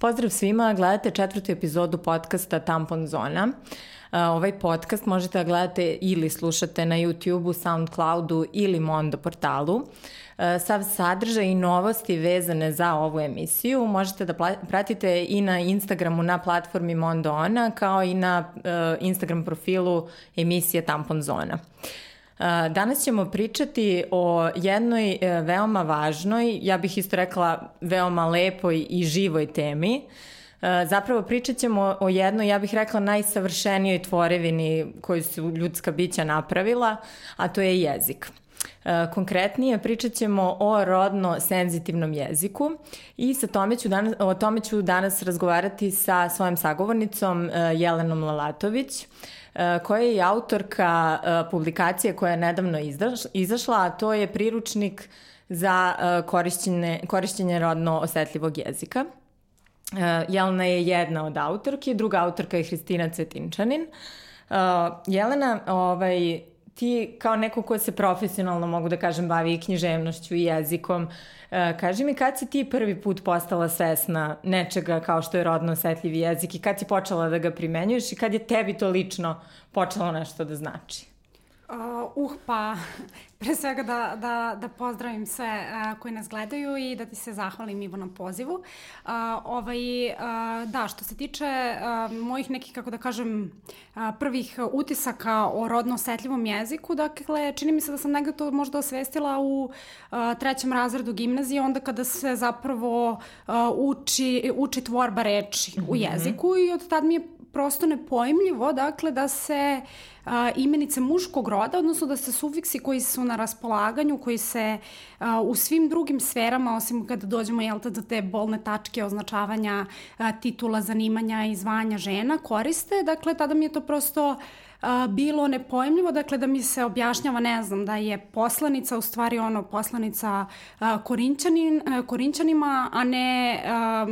Pozdrav svima, gledate četvrtu epizodu podcasta Tampon Zona. Ovaj podcast možete da gledate ili slušate na YouTube-u, Soundcloudu ili Mondo portalu. Sav sadržaj i novosti vezane za ovu emisiju možete da pratite i na Instagramu na platformi Mondo Ona, kao i na Instagram profilu emisije Tampon Zona. Danas ćemo pričati o jednoj e, veoma važnoj, ja bih isto rekla veoma lepoj i živoj temi. E, zapravo pričat ćemo o jednoj, ja bih rekla, najsavršenijoj tvorevini koju su ljudska bića napravila, a to je jezik. E, konkretnije pričat ćemo o rodno senzitivnom jeziku i sa tome ću danas, o tome ću danas razgovarati sa svojom sagovornicom Jelenom Lalatović. E, koja je autorka e, publikacije koja je nedavno izašla, a to je priručnik za e, korišćenje, korišćenje rodno osetljivog jezika. Jelena je jedna od autorki, druga autorka je Hristina Cetinčanin. Jelena, ovaj, ti kao neko ko se profesionalno, mogu da kažem, bavi i književnošću i jezikom, e, kaži mi kad si ti prvi put postala svesna nečega kao što je rodno osetljiv jezik i kad si počela da ga primenjuješ i kad je tebi to lično počelo nešto da znači? Uh, uh, pa pre svega da, da, da pozdravim sve uh, koji nas gledaju i da ti se zahvalim Ivo na pozivu. Uh, ovaj, uh, da, što se tiče uh, mojih nekih, kako da kažem, uh, prvih utisaka o rodno osetljivom jeziku, dakle, čini mi se da sam negde to možda osvestila u uh, trećem razredu gimnazije, onda kada se zapravo uh, uči, uči tvorba reči mm -hmm. u mhm. jeziku i od tad mi je prosto nepojmljivo, dakle, da se a, imenice muškog roda, odnosno da se sufiksi koji su na raspolaganju, koji se a, u svim drugim sferama, osim kada dođemo jel, do te bolne tačke označavanja a, titula, zanimanja i zvanja žena, koriste, dakle, tada mi je to prosto a, bilo nepojmljivo, dakle da mi se objašnjava, ne znam, da je poslanica u stvari ono poslanica a, korinčanin, a, korinčanima, a ne a,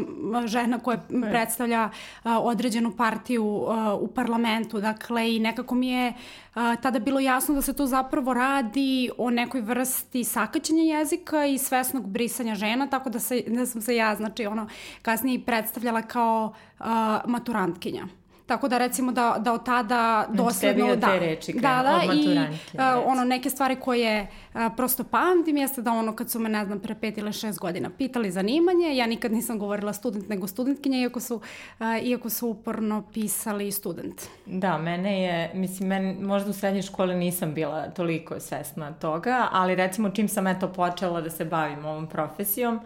žena koja predstavlja a, određenu partiju a, u parlamentu, dakle i nekako mi je a, tada bilo jasno da se to zapravo radi o nekoj vrsti sakaćenja jezika i svesnog brisanja žena, tako da, se, da sam se ja, znači ono, kasnije predstavljala kao a, maturantkinja. Tako da recimo da, da od tada dosledno... Znači, da, te reči da, da, od i uh, ono neke stvari koje uh, prosto pamtim jeste da ono kad su me, ne znam, pre pet ili šest godina pitali zanimanje, ja nikad nisam govorila student nego studentkinja, iako su, uh, iako su uporno pisali student. Da, mene je, mislim, men, možda u srednjoj školi nisam bila toliko svesna toga, ali recimo čim sam eto počela da se bavim ovom profesijom, uh,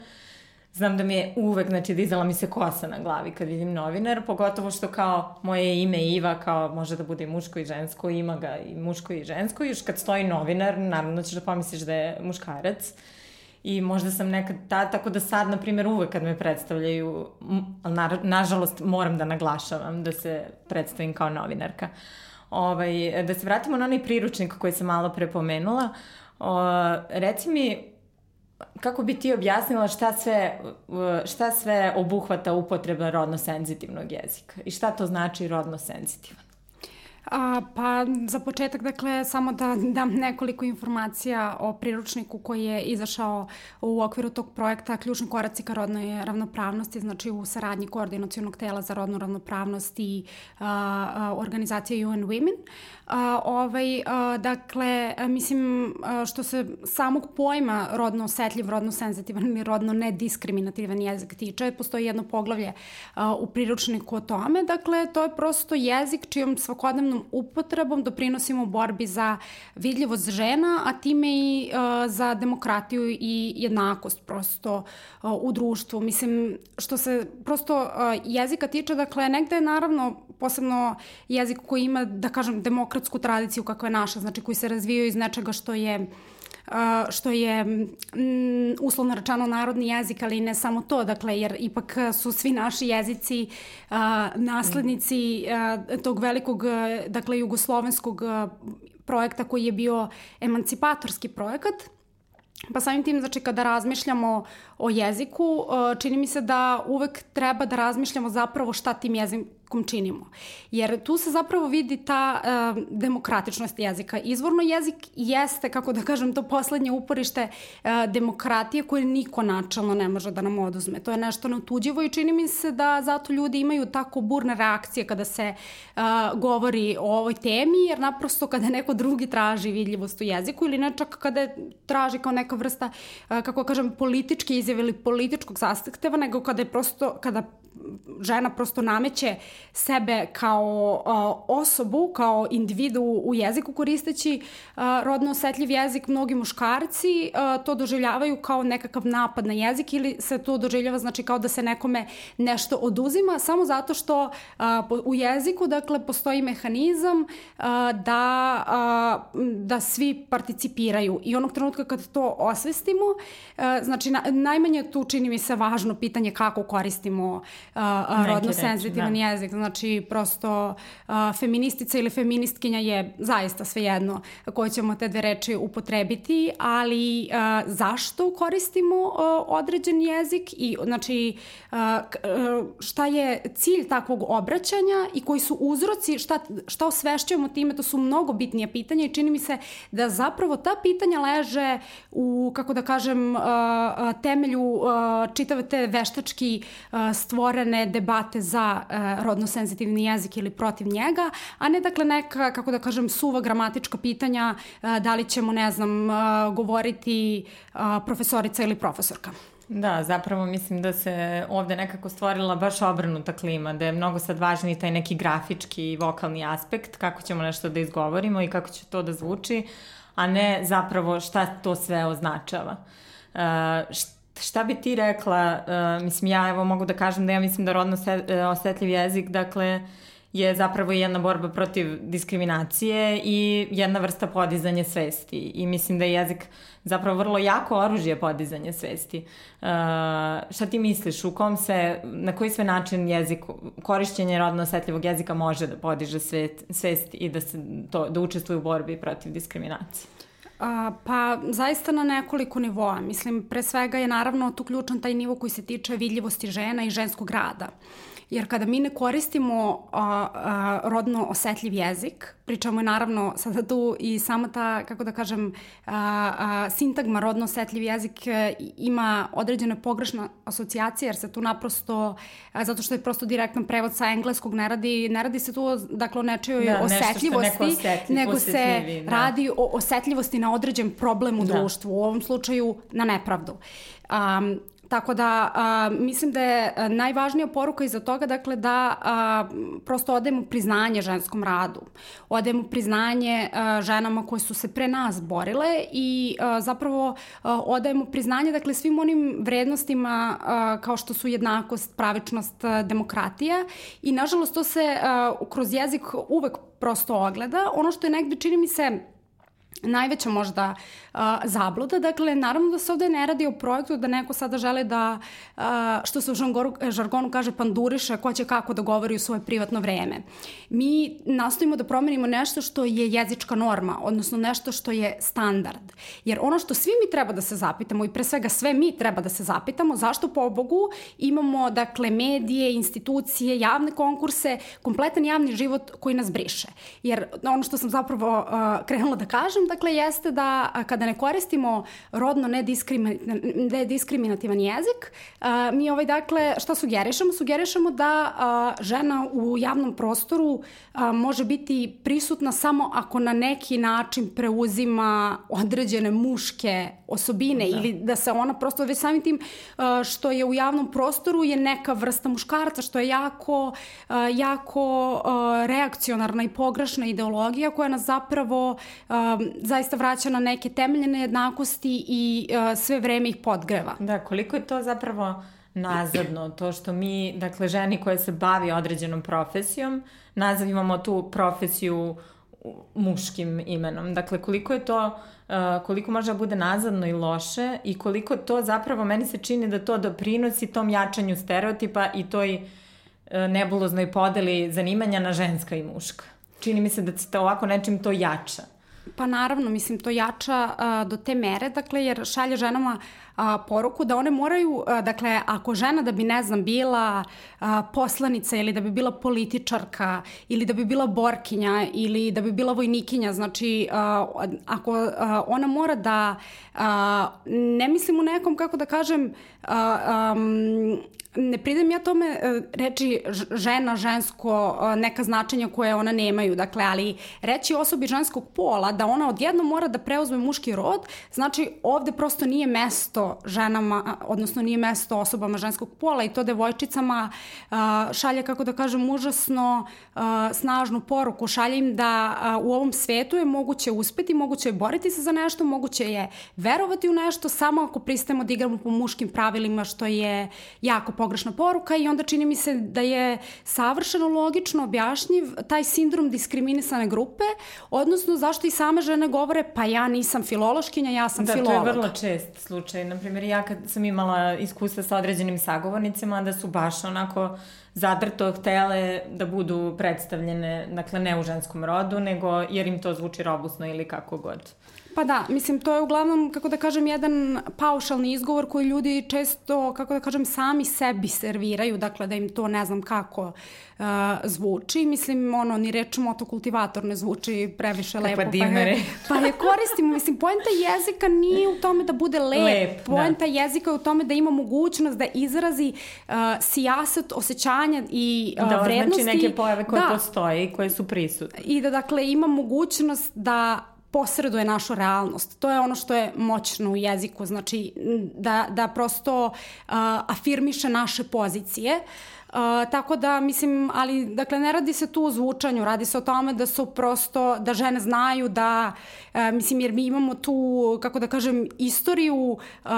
Znam da mi je uvek, znači, dizala mi se kosa na glavi kad vidim novinar, pogotovo što kao moje ime Iva, kao može da bude i muško i žensko, ima ga i muško i žensko, još kad stoji novinar, naravno ćeš da pomisliš da je muškarac. I možda sam nekad ta, tako da sad, na primjer, uvek kad me predstavljaju, ali na, nažalost moram da naglašavam da se predstavim kao novinarka. Ovaj, da se vratimo na onaj priručnik koji sam malo prepomenula, o, reci mi, kako bi ti objasnila šta sve, šta sve obuhvata upotreba rodno senzitivnog jezika i šta to znači rodno senzitivan? A, pa za početak, dakle, samo da dam nekoliko informacija o priručniku koji je izašao u okviru tog projekta Ključni koraci ka rodnoj ravnopravnosti, znači u saradnji koordinacijonog tela za rodnu ravnopravnost i a, a, organizacije UN Women. A, ovaj, a, dakle, mislim, a, što se samog pojma rodno osetljiv, rodno senzitivan ili rodno nediskriminativan jezik tiče, postoji jedno poglavlje a, u priručniku o tome. Dakle, to je prosto jezik čijom svakodnevnom upotrebom doprinosimo borbi za vidljivost žena, a time i uh, za demokratiju i jednakost prosto uh, u društvu. Mislim, što se prosto uh, jezika tiče, dakle, negde je naravno posebno jezik koji ima, da kažem, demokratsku tradiciju kakva je naša, znači koji se razvijaju iz nečega što je što je uslovno rečano narodni jezik, ali ne samo to, dakle, jer ipak su svi naši jezici naslednici tog velikog, dakle, jugoslovenskog projekta koji je bio emancipatorski projekat, Pa samim tim, znači, kada razmišljamo o jeziku, čini mi se da uvek treba da razmišljamo zapravo šta tim jezikom jezikom činimo. Jer tu se zapravo vidi ta uh, demokratičnost jezika. Izvorno jezik jeste, kako da kažem, to poslednje uporište uh, demokratije koje niko načalno ne može da nam oduzme. To je nešto natuđivo i čini mi se da zato ljudi imaju tako burne reakcije kada se uh, govori o ovoj temi, jer naprosto kada neko drugi traži vidljivost u jeziku ili ne čak kada traži kao neka vrsta, uh, kako kažem, političke izjave ili političkog zastakteva, nego kada je prosto, kada žena prosto nameće sebe kao uh, osobu, kao individu u jeziku koristeći uh, rodno osetljiv jezik, mnogi muškarci uh, to doživljavaju kao nekakav napad na jezik ili se to doživljava znači kao da se nekome nešto oduzima samo zato što uh, u jeziku dakle postoji mehanizam uh, da, uh, da svi participiraju. I onog trenutka kad to osvestimo uh, znači na, najmanje tu čini mi se važno pitanje kako koristimo uh, rodno senzitivan da. jezik. Znači, prosto a, feministica ili feministkinja je zaista svejedno koje ćemo te dve reči upotrebiti, ali a, zašto koristimo a, određen jezik i znači a, šta je cilj takvog obraćanja i koji su uzroci, šta, šta osvešćujemo time, to su mnogo bitnije pitanja i čini mi se da zapravo ta pitanja leže u, kako da kažem, temelju čitave te veštački stvorene debate za uh, rodno senzitivni jezik ili protiv njega, a ne dakle neka, kako da kažem, suva gramatička pitanja uh, da li ćemo, ne znam, uh, govoriti uh, profesorica ili profesorka. Da, zapravo mislim da se ovde nekako stvorila baš obrnuta klima, da je mnogo sad važniji taj neki grafički i vokalni aspekt, kako ćemo nešto da izgovorimo i kako će to da zvuči, a ne zapravo šta to sve označava. Uh, šta Šta bi ti rekla, uh, mislim ja evo mogu da kažem da ja mislim da rodno e, osetljiv jezik, dakle, je zapravo jedna borba protiv diskriminacije i jedna vrsta podizanja svesti. I mislim da je jezik zapravo vrlo jako oružje podizanja svesti. Uh, šta ti misliš, u kom se, na koji sve način jezik, korišćenje rodno osetljivog jezika može da podiže svet, svest i da, se to, da učestvuje u borbi protiv diskriminacije? A, pa zaista na nekoliko nivoa. Mislim, pre svega je naravno tu ključan taj nivo koji se tiče vidljivosti žena i ženskog rada. Jer kada mi ne koristimo a, a, rodno osetljiv jezik, pričamo je naravno sada tu i sama ta, kako da kažem, a, a, sintagma rodno osetljiv jezik e, ima određene pogrešne asocijacije, jer se tu naprosto, a, zato što je prosto direktan prevod sa engleskog, ne radi, ne radi se tu dakle, o nečoj da, osetljivosti, osjetljiv, nego se da. radi o osetljivosti na određen problem u da. društvu, u ovom slučaju na nepravdu. Um, Tako da a, mislim da je najvažnija poruka iza toga dakle da a, prosto odajemo priznanje ženskom radu. Odajemo priznanje a, ženama koje su se pre nas borile i a, zapravo a, odajemo priznanje dakle svim onim vrednostima a, kao što su jednakost, pravičnost, a, demokratija i nažalost to se a, kroz jezik uvek prosto ogleda. Ono što je negde čini mi se najveća možda uh, zabluda. Dakle, naravno da se ovde ne radi o projektu da neko sada žele da, uh, što se u žargonu, žargonu kaže, panduriše ko će kako da govori u svoje privatno vreme. Mi nastojimo da promenimo nešto što je jezička norma, odnosno nešto što je standard. Jer ono što svi mi treba da se zapitamo i pre svega sve mi treba da se zapitamo, zašto po Bogu imamo, dakle, medije, institucije, javne konkurse, kompletan javni život koji nas briše. Jer ono što sam zapravo uh, krenula da kažem, dakle, jeste da kada ne koristimo rodno nediskriminativan jezik, mi ovaj, dakle, šta sugerišemo? Sugerišemo da žena u javnom prostoru može biti prisutna samo ako na neki način preuzima određene muške osobine da. ili da se ona prosto već samim tim što je u javnom prostoru je neka vrsta muškarca što je jako jako reakcionarna i pogrešna ideologija koja nas zapravo zaista vraća na neke temeljne nejednakosti i uh, sve vreme ih podgreva. Da, koliko je to zapravo nazadno, to što mi, dakle, ženi koje se bavi određenom profesijom, nazivamo tu profesiju muškim imenom. Dakle, koliko je to, uh, koliko može da bude nazadno i loše i koliko to zapravo, meni se čini da to doprinosi tom jačanju stereotipa i toj uh, nebuloznoj podeli zanimanja na ženska i muška. Čini mi se da se to ovako nečim to jača. Pa naravno, mislim, to jača a, do te mere, dakle, jer šalje ženama a, poruku da one moraju, a, dakle, ako žena da bi, ne znam, bila a, poslanica ili da bi bila političarka ili da bi bila borkinja ili da bi bila vojnikinja, znači, a, ako a, ona mora da, a, ne mislim u nekom, kako da kažem, a, a, ne pridem ja tome e, reči žena, žensko, e, neka značenja koje ona nemaju, dakle, ali reći osobi ženskog pola da ona odjedno mora da preuzme muški rod, znači ovde prosto nije mesto ženama, odnosno nije mesto osobama ženskog pola i to devojčicama e, šalje, kako da kažem, užasno snažnu poruku, šalje im da u ovom svetu je moguće uspeti, moguće je boriti se za nešto, moguće je verovati u nešto samo ako pristajemo da igramo po muškim pravilima, što je jako pogrešna poruka i onda čini mi se da je savršeno logično objašnjiv taj sindrom diskriminisane grupe, odnosno zašto i same žene govore pa ja nisam filološkinja, ja sam da, filolog. Da, to je vrlo čest slučaj. Naprimjer, ja kad sam imala iskustva sa određenim sagovornicima da su baš onako zadrto htele da budu predstavljene, dakle ne u ženskom rodu, nego jer im to zvuči robusno ili kako god. Pa da, mislim, to je uglavnom, kako da kažem, jedan paušalni izgovor koji ljudi često, kako da kažem, sami sebi serviraju, dakle da im to ne znam kako uh, zvuči. Mislim, ono, ni reč motokultivator ne zvuči previše Kakva lepo. Dimere. Pa je, pa je koristimo. Mislim, poenta jezika nije u tome da bude lep. lep da. poenta da. jezika je u tome da ima mogućnost da izrazi uh, sijaset osjećanja i uh, da, vrednosti. Da, znači neke pojave koje da. postoje i koje su prisutne. I da, dakle, ima mogućnost da posreduje našu realnost. To je ono što je moćno u jeziku, znači da, da prosto uh, afirmiše naše pozicije. Uh, Uh, tako da, mislim, ali, dakle, ne radi se tu o zvučanju, radi se o tome da su prosto, da žene znaju da, uh, mislim, jer mi imamo tu, kako da kažem, istoriju uh,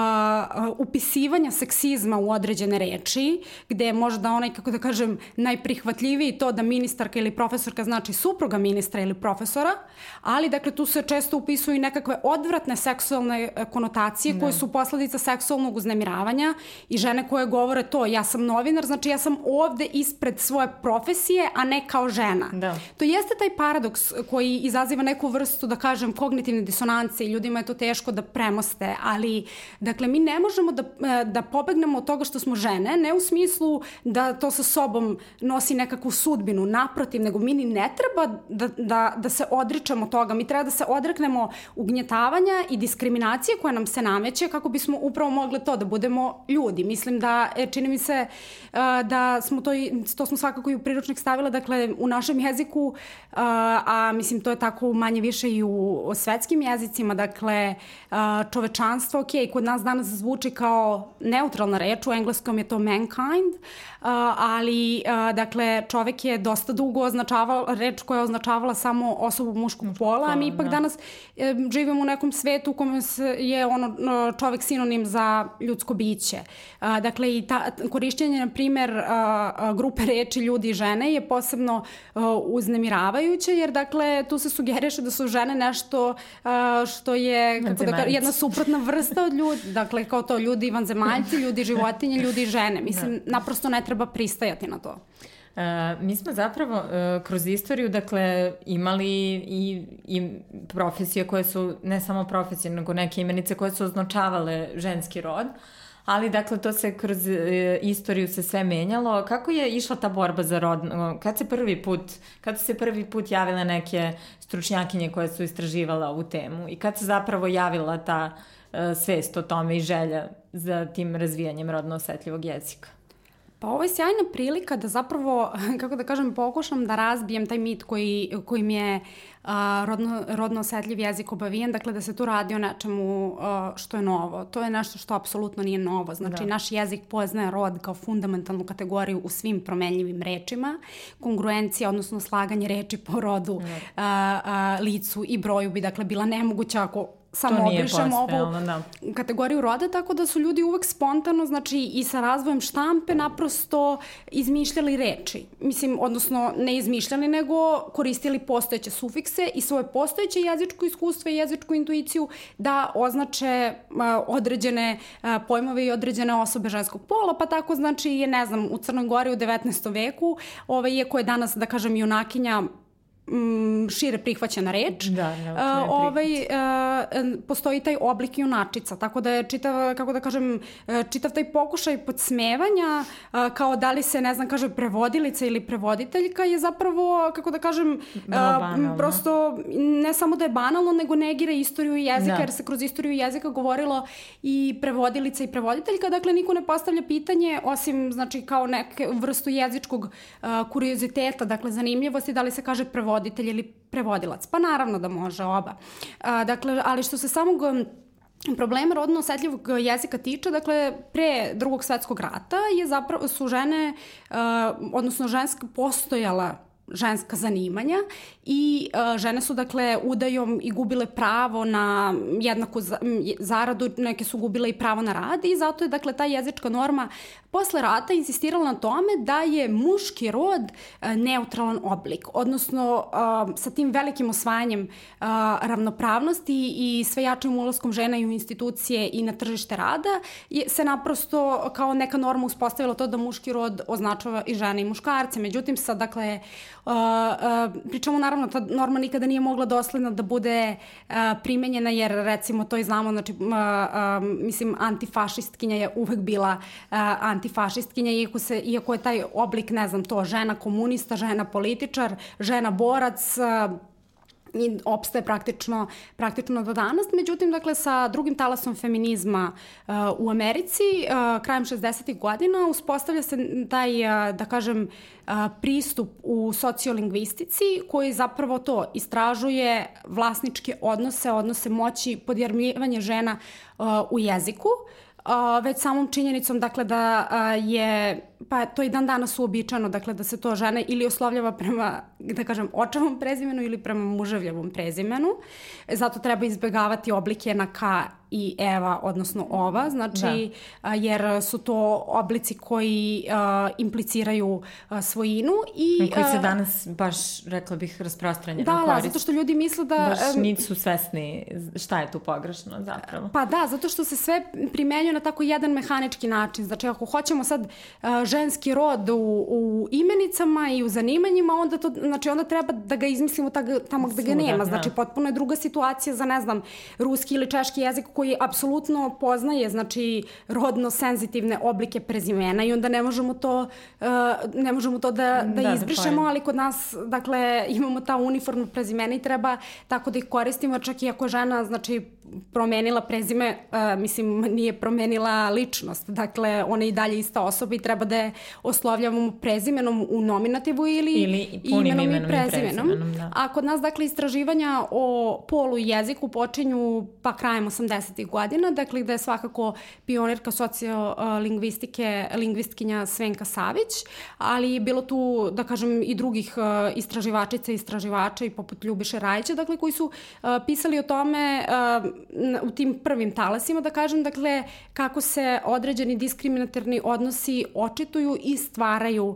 upisivanja seksizma u određene reči, gde je možda onaj, kako da kažem, najprihvatljiviji to da ministarka ili profesorka znači supruga ministra ili profesora, ali, dakle, tu se često upisuju i nekakve odvratne seksualne konotacije ne. koje da. su posledica seksualnog uznemiravanja i žene koje govore to, ja sam novinar, znači ja sam ovde ispred svoje profesije, a ne kao žena. Da. To jeste taj paradoks koji izaziva neku vrstu, da kažem, kognitivne disonance i ljudima je to teško da premoste, ali, dakle, mi ne možemo da, da pobegnemo od toga što smo žene, ne u smislu da to sa sobom nosi nekakvu sudbinu, naprotiv, nego mi ni ne treba da, da, da se odričamo toga, mi treba da se odreknemo ugnjetavanja i diskriminacije koja nam se nameće kako bismo upravo mogli to da budemo ljudi. Mislim da, e, čini mi se da smo to, to smo svakako i u priručnik stavila, dakle u našem jeziku, a, a mislim to je tako manje više i u svetskim jezicima, dakle a, čovečanstvo, ok, kod nas danas zvuči kao neutralna reč, u engleskom je to mankind, a, ali a, dakle čovek je dosta dugo označavala, reč koja je označavala samo osobu muškog pola, a mi ipak da. danas e, živimo u nekom svetu u kome je ono čovek sinonim za ljudsko biće. A, dakle i ta, korišćenje, na primer, a, grupe reči ljudi i žene je posebno a, uznemiravajuće, jer dakle tu se sugeriše da su žene nešto a, što je kako da, jedna suprotna vrsta od ljudi, dakle kao to ljudi vanzemaljci, ljudi životinje, ljudi žene. Mislim, da. naprosto ne treba pristajati na to. Uh, mi smo zapravo uh, kroz istoriju dakle imali i, i profesije koje su ne samo profesije nego neke imenice koje su označavale ženski rod ali dakle to se kroz e, istoriju se sve menjalo. Kako je išla ta borba za rod? Kad se prvi put, kad se prvi put javile neke stručnjakinje koje su istraživala ovu temu i kad se zapravo javila ta e, svest o tome i želja za tim razvijanjem rodno osetljivog jezika? Pa ovo je sjajna prilika da zapravo, kako da kažem, pokušam da razbijem taj mit koji, koji mi je a, rodno, rodno osetljiv jezik obavijen, dakle da se tu radi o nečemu a, što je novo. To je nešto što apsolutno nije novo. Znači, da. naš jezik poznaje rod kao fundamentalnu kategoriju u svim promenljivim rečima. Kongruencija, odnosno slaganje reči po rodu, da. a, a, licu i broju bi dakle bila nemoguća ako samo obrišemo ovu da. kategoriju roda, tako da su ljudi uvek spontano, znači i sa razvojem štampe naprosto izmišljali reči. Mislim, odnosno ne izmišljali, nego koristili postojeće sufikse i svoje postojeće jezičko iskustvo i jezičku intuiciju da označe uh, određene uh, pojmove i određene osobe ženskog pola, pa tako znači je, ne znam, u Crnoj Gori u 19. veku, ovaj, iako je danas, da kažem, junakinja m, šire prihvaćena reč. Da, uh, ovaj, postoji taj oblik junačica, tako da je čitav, kako da kažem, čitav taj pokušaj podsmevanja, kao da li se, ne znam, kaže prevodilica ili prevoditeljka je zapravo, kako da kažem, uh, prosto ne samo da je banalno, nego negira istoriju jezika, da. jer se kroz istoriju jezika govorilo i prevodilica i prevoditeljka, dakle niko ne postavlja pitanje, osim, znači, kao neke vrstu jezičkog kurioziteta, dakle zanimljivosti, da li se kaže prevoditelj ili prevodilac. Pa naravno da može oba. A, dakle, ali što se samog um, problema rodno osetljivog jezika tiče, dakle, pre drugog svetskog rata je zapravo, su žene, uh, odnosno ženska postojala ženska zanimanja i uh, žene su dakle udajom i gubile pravo na jednaku zaradu, neke su gubile i pravo na rad i zato je dakle ta jezička norma posle rata insistirala na tome da je muški rod uh, neutralan oblik, odnosno uh, sa tim velikim osvajanjem ravnopravnosti i sve jačim ulazkom žena i u institucije i na tržište rada je, se naprosto kao neka norma uspostavila to da muški rod označava i žene i muškarce. Međutim, sad dakle Uh, uh, pričamo naravno, ta norma nikada nije mogla dosledno da bude uh, primenjena jer recimo to i znamo, znači uh, uh, mislim antifašistkinja je uvek bila uh, antifašistkinja iako, se, iako je taj oblik, ne znam to, žena komunista, žena političar, žena borac, uh, i opstaje praktično, praktično do danas. Međutim, dakle, sa drugim talasom feminizma uh, u Americi, uh, krajem 60. godina, uspostavlja se taj, uh, da kažem, uh, pristup u sociolingvistici koji zapravo to istražuje vlasničke odnose, odnose moći, podjarmljivanje žena uh, u jeziku. Uh, već samom činjenicom dakle da uh, je pa to i dan danas uobičajeno dakle da se to žene ili oslovljava prema da kažem očevom prezimenu ili prema muževljevom prezimenu. Zato treba izbegavati oblike na ka i Eva, odnosno ova, znači, da. jer su to oblici koji uh, impliciraju uh, svojinu i... Koji se danas baš, rekla bih, rasprostranjeno da, korist. Da, zato što ljudi misle da... Baš nisu svesni šta je tu pogrešno zapravo. Pa da, zato što se sve primenjuje na tako jedan mehanički način. Znači, ako hoćemo sad uh, ženski rod u, u imenicama i u zanimanjima, onda, to, znači, onda treba da ga izmislimo tamo gde ga nema. Znači, da. potpuno je druga situacija za, ne znam, ruski ili češki jezik koji apsolutno poznaje znači rodno senzitivne oblike prezimena i onda ne možemo to uh, ne možemo to da da, da izbrišemo, ali kod nas dakle imamo ta uniformna prezimena i treba tako da ih koristimo čak i ako žena znači promenila prezime, uh, mislim, nije promenila ličnost. Dakle, ona je i dalje ista osoba i treba da je oslovljavamo prezimenom u nominativu ili, ili imenom, imenom i prezimenom. I prezimenom da. A kod nas, dakle, istraživanja o polu i jeziku počinju pa krajem 80. godina, dakle, da je svakako pionirka sociolingvistike, lingvistkinja Svenka Savić, ali je bilo tu, da kažem, i drugih uh, istraživačica i istraživača i poput Ljubiše Rajića, dakle, koji su uh, pisali o tome uh, u tim prvim talasima, da kažem, dakle, kako se određeni diskriminatorni odnosi očituju i stvaraju,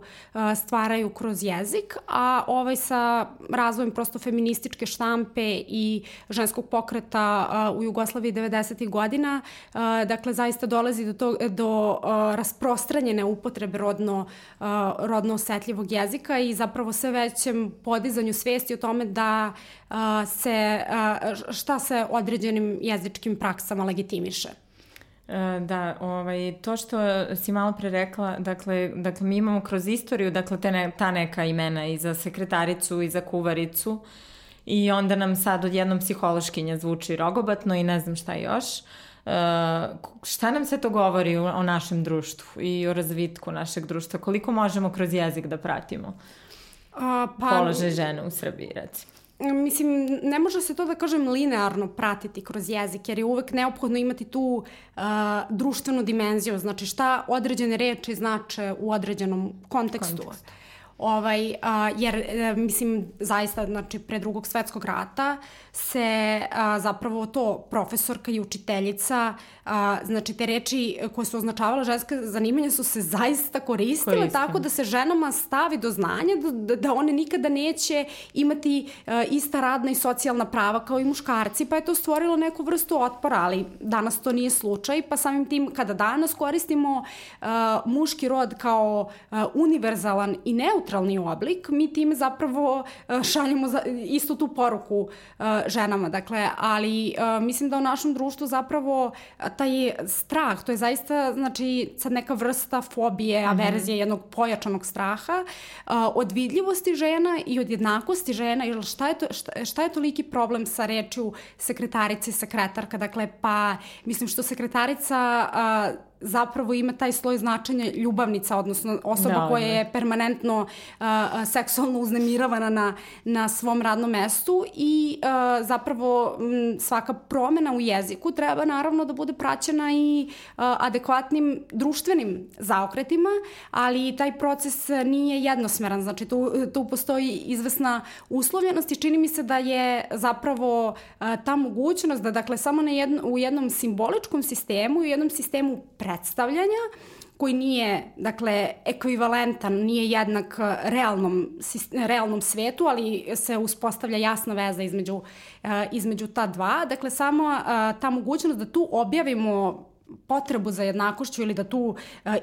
stvaraju kroz jezik, a ovaj sa razvojem prosto feminističke štampe i ženskog pokreta u Jugoslaviji 90. godina, dakle, zaista dolazi do, to, do rasprostranjene upotrebe rodno, rodno osetljivog jezika i zapravo sve većem podizanju svesti o tome da se, šta se određenim jezičkim praksama legitimiše. E, da, ovaj, to što si malo pre rekla, dakle, dakle mi imamo kroz istoriju dakle, te ne, ta neka imena i za sekretaricu i za kuvaricu i onda nam sad odjednom psihološkinja zvuči rogobatno i ne znam šta još. Uh, šta nam se to govori o, o našem društvu i o razvitku našeg društva? Koliko možemo kroz jezik da pratimo uh, pa, položaj žene u Srbiji, recimo? Mislim, ne može se to da kažem linearno pratiti kroz jezik, jer je uvek neophodno imati tu uh, društvenu dimenziju, znači šta određene reči znače u određenom kontekstu. Kontekst. Ovaj, a, jer, e, mislim, zaista, znači, pre drugog svetskog rata se a, zapravo to profesorka i učiteljica, a, znači, te reči koje su označavala ženske zanimanja su se zaista koristile Koristim. tako da se ženama stavi do znanja da, da one nikada neće imati a, ista radna i socijalna prava kao i muškarci, pa je to stvorilo neku vrstu otpora, ali danas to nije slučaj, pa samim tim kada danas koristimo a, muški rod kao a, univerzalan i neutralan neutralni oblik, mi time zapravo uh, šaljemo za, istu tu poruku uh, ženama. Dakle, ali uh, mislim da u našem društvu zapravo taj strah, to je zaista znači sad neka vrsta fobije, mhm. averzije, mm -hmm. jednog pojačanog straha, od vidljivosti žena i od jednakosti žena, ili šta je, to, šta, šta je toliki problem sa rečju sekretarice i sekretarka, dakle, pa mislim što sekretarica zapravo ima taj sloj značenja ljubavnica, odnosno osoba da, koja da. je permanentno uh, seksualno uznemiravana na, na svom radnom mestu i uh, zapravo m, svaka promena u jeziku treba naravno da bude praćena i uh, adekvatnim društvenim zaokretima, ali taj proces nije jednosmeran, znači tu, tu postoji izvesna uslovljenost i čini mi se da je zapravo uh, ta mogućnost da dakle samo na jedno, u jednom simboličkom sistemu i u jednom sistemu predstavljanja koji nije, dakle, ekvivalentan, nije jednak realnom, realnom svetu, ali se uspostavlja jasna veza između, između ta dva. Dakle, samo ta mogućnost da tu objavimo potrebu za jednakošću ili da tu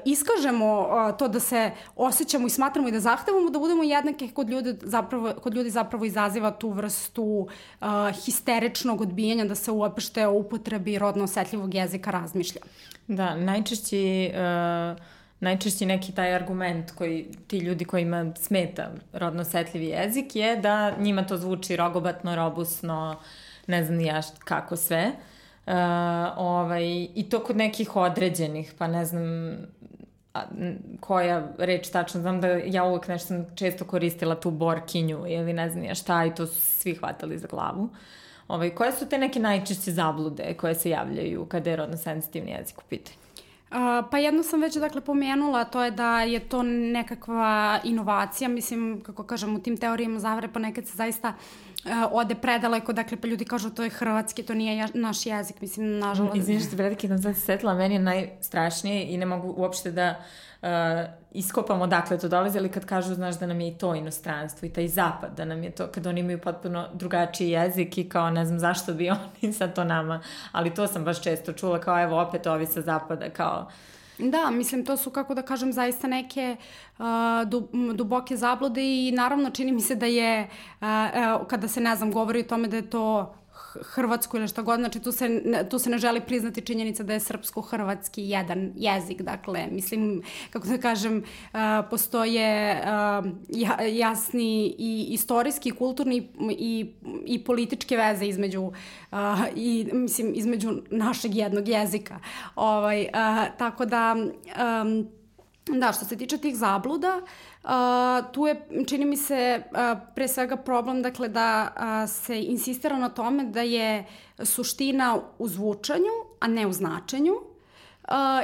iskažemo to da se osjećamo i smatramo i da zahtevamo da budemo jednake kod ljudi zapravo, kod ljudi zapravo izaziva tu vrstu histeričnog odbijanja da se uopšte o upotrebi rodno osetljivog jezika razmišlja. Da, najčešći uh, najčešći neki taj argument koji ti ljudi kojima smeta rodno osetljivi jezik je da njima to zvuči rogobatno, robusno, ne znam ja kako sve. Uh, Uh, ovaj, I to kod nekih određenih, pa ne znam a, koja reč tačno, znam da ja uvek nešto sam često koristila tu borkinju ili ne znam ja šta i to su svi hvatali za glavu. Ovaj, koje su te neke najčešće zablude koje se javljaju kada je rodno sensitivni jezik u pitanju? Pa jedno sam već dakle pomenula, to je da je to nekakva inovacija, mislim, kako kažem, u tim teorijama zavere ponekad se zaista uh, ode predaleko, dakle pa ljudi kažu to je hrvatski, to nije ja, naš jezik, mislim, nažalost. Izvini što se sam sad setila, meni je najstrašnije i ne mogu uopšte da uh, iskopamo dakle to dolazi, ali kad kažu, znaš, da nam je i to inostranstvo i taj zapad, da nam je to, kad oni imaju potpuno drugačiji jezik i kao, ne znam zašto bi oni sad to nama, ali to sam baš često čula, kao evo opet ovi sa zapada, kao, Da, mislim, to su, kako da kažem, zaista neke uh, duboke zablude i naravno čini mi se da je, uh, kada se, ne znam, govori o tome da je to hrvatsku ili šta god, znači tu se, tu se ne želi priznati činjenica da je srpsko-hrvatski jedan jezik, dakle, mislim, kako da kažem, postoje jasni i istorijski, kulturni i, i političke veze između i, mislim, između našeg jednog jezika. Ovaj, tako da, da, što se tiče tih zabluda, tu je, čini mi se, pre svega problem dakle, da se insistira na tome da je suština u zvučanju, a ne u značenju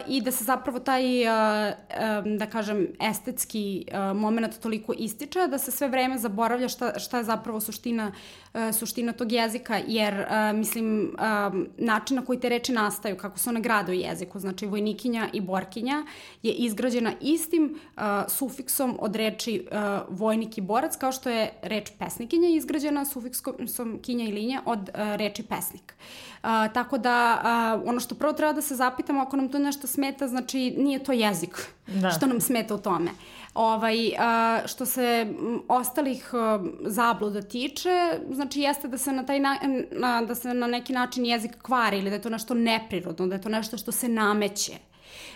i da se zapravo taj, uh, um, da kažem, estetski uh, moment toliko ističe da se sve vreme zaboravlja šta, šta je zapravo suština, uh, suština tog jezika, jer, uh, mislim, uh, način na koji te reči nastaju, kako se one grade u jeziku, znači vojnikinja i borkinja, je izgrađena istim uh, sufiksom od reči uh, vojnik i borac, kao što je reč pesnikinja izgrađena sufiksom kinja i linja od uh, reči pesnik. Uh, tako da uh, ono što prvo treba da se zapitamo ako nam to nešto smeta, znači nije to jezik da. što nam smeta u tome. Ovaj, a, što se ostalih a, zabluda tiče, znači jeste da se na taj na, na, da se na neki način jezik kvari ili da je to nešto neprirodno, da je to nešto što se nameće.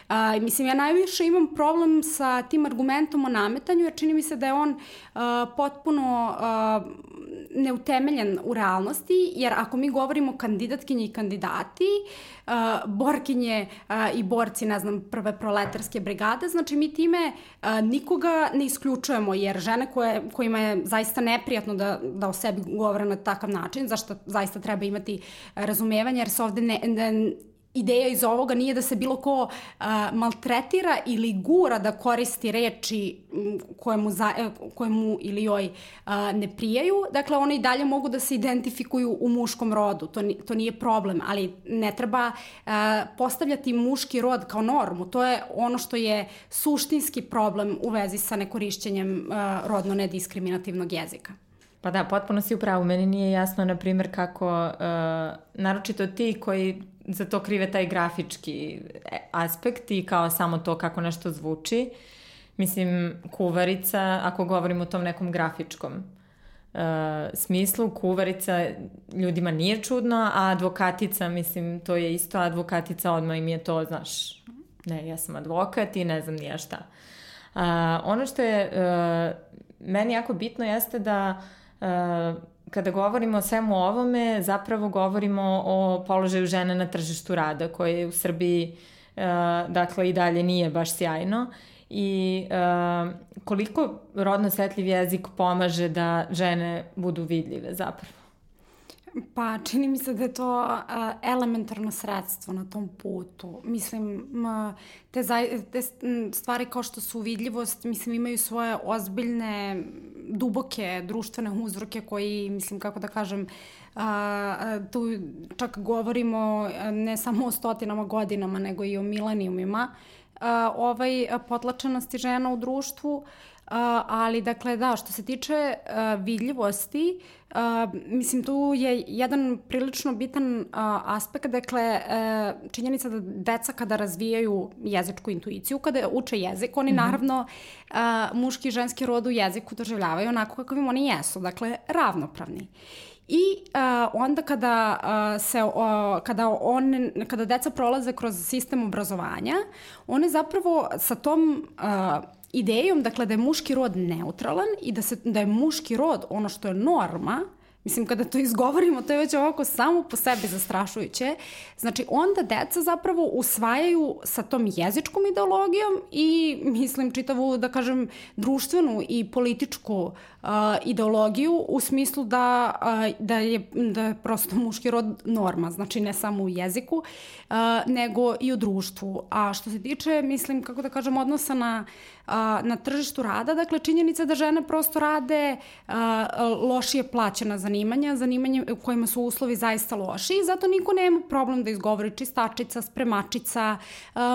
A, mislim, ja najviše imam problem sa tim argumentom o nametanju, jer čini mi se da je on a, potpuno a, neutemeljen u realnosti, jer ako mi govorimo kandidatkinje i kandidati, uh, borkinje uh, i borci, ne znam, prve proletarske brigade, znači mi time uh, nikoga ne isključujemo, jer žene koje, kojima je zaista neprijatno da, da o sebi govore na takav način, zašto zaista treba imati razumevanje, jer se ovde ne, ne ideja iz ovoga nije da se bilo ko uh, maltretira ili gura da koristi reči koje mu, za, e, koje mu ili joj uh, ne prijaju. Dakle, one i dalje mogu da se identifikuju u muškom rodu, to, to nije problem, ali ne treba uh, postavljati muški rod kao normu. To je ono što je suštinski problem u vezi sa nekorišćenjem uh, rodno nediskriminativnog jezika. Pa da, potpuno si upravo. Meni nije jasno, na primjer, kako, uh, naročito ti koji za to krive taj grafički aspekt i kao samo to kako nešto zvuči. Mislim, kuvarica, ako govorimo o tom nekom grafičkom uh, smislu, kuvarica ljudima nije čudno, a advokatica, mislim, to je isto advokatica, odmah im je to, znaš, ne, ja sam advokat i ne znam nija šta. Uh, ono što je uh, meni jako bitno jeste da uh, kada govorimo o svemu ovome, zapravo govorimo o položaju žene na tržištu rada, koje u Srbiji uh, dakle i dalje nije baš sjajno i uh, koliko rodno setljiv jezik pomaže da žene budu vidljive zapravo? Pa čini mi se da je to uh, elementarno sredstvo na tom putu. Mislim, te, zaj, te stvari kao što su vidljivost, mislim, imaju svoje ozbiljne, duboke društvene uzroke koji, mislim, kako da kažem, a, tu čak govorimo ne samo o stotinama godinama, nego i o milenijumima, a, ovaj potlačenosti žena u društvu, ali dakle da, što se tiče a, vidljivosti, a, mislim tu je jedan prilično bitan a, aspekt, dakle a, činjenica da deca kada razvijaju jezičku intuiciju, kada uče jezik, oni mm -hmm. naravno a, muški i ženski rod u jeziku doživljavaju onako kako im oni jesu, dakle ravnopravni. I uh, onda kada uh, se uh, kada on kada deca prolaze kroz sistem obrazovanja, one zapravo sa tom uh, idejom dakle da je muški rod neutralan i da se da je muški rod ono što je norma, Mislim, kada to izgovorimo, to je već ovako samo po sebi zastrašujuće. Znači, onda deca zapravo usvajaju sa tom jezičkom ideologijom i, mislim, čitavu, da kažem, društvenu i političku uh, ideologiju u smislu da, uh, da, je, da je prosto muški rod norma, znači ne samo u jeziku, uh, nego i u društvu. A što se tiče, mislim, kako da kažem, odnosa na na tržištu rada, dakle činjenica da žene prosto rade lošije plaćena zanimanja, zanimanja u kojima su uslovi zaista loši i zato niko nema problem da izgovori čistačica, spremačica,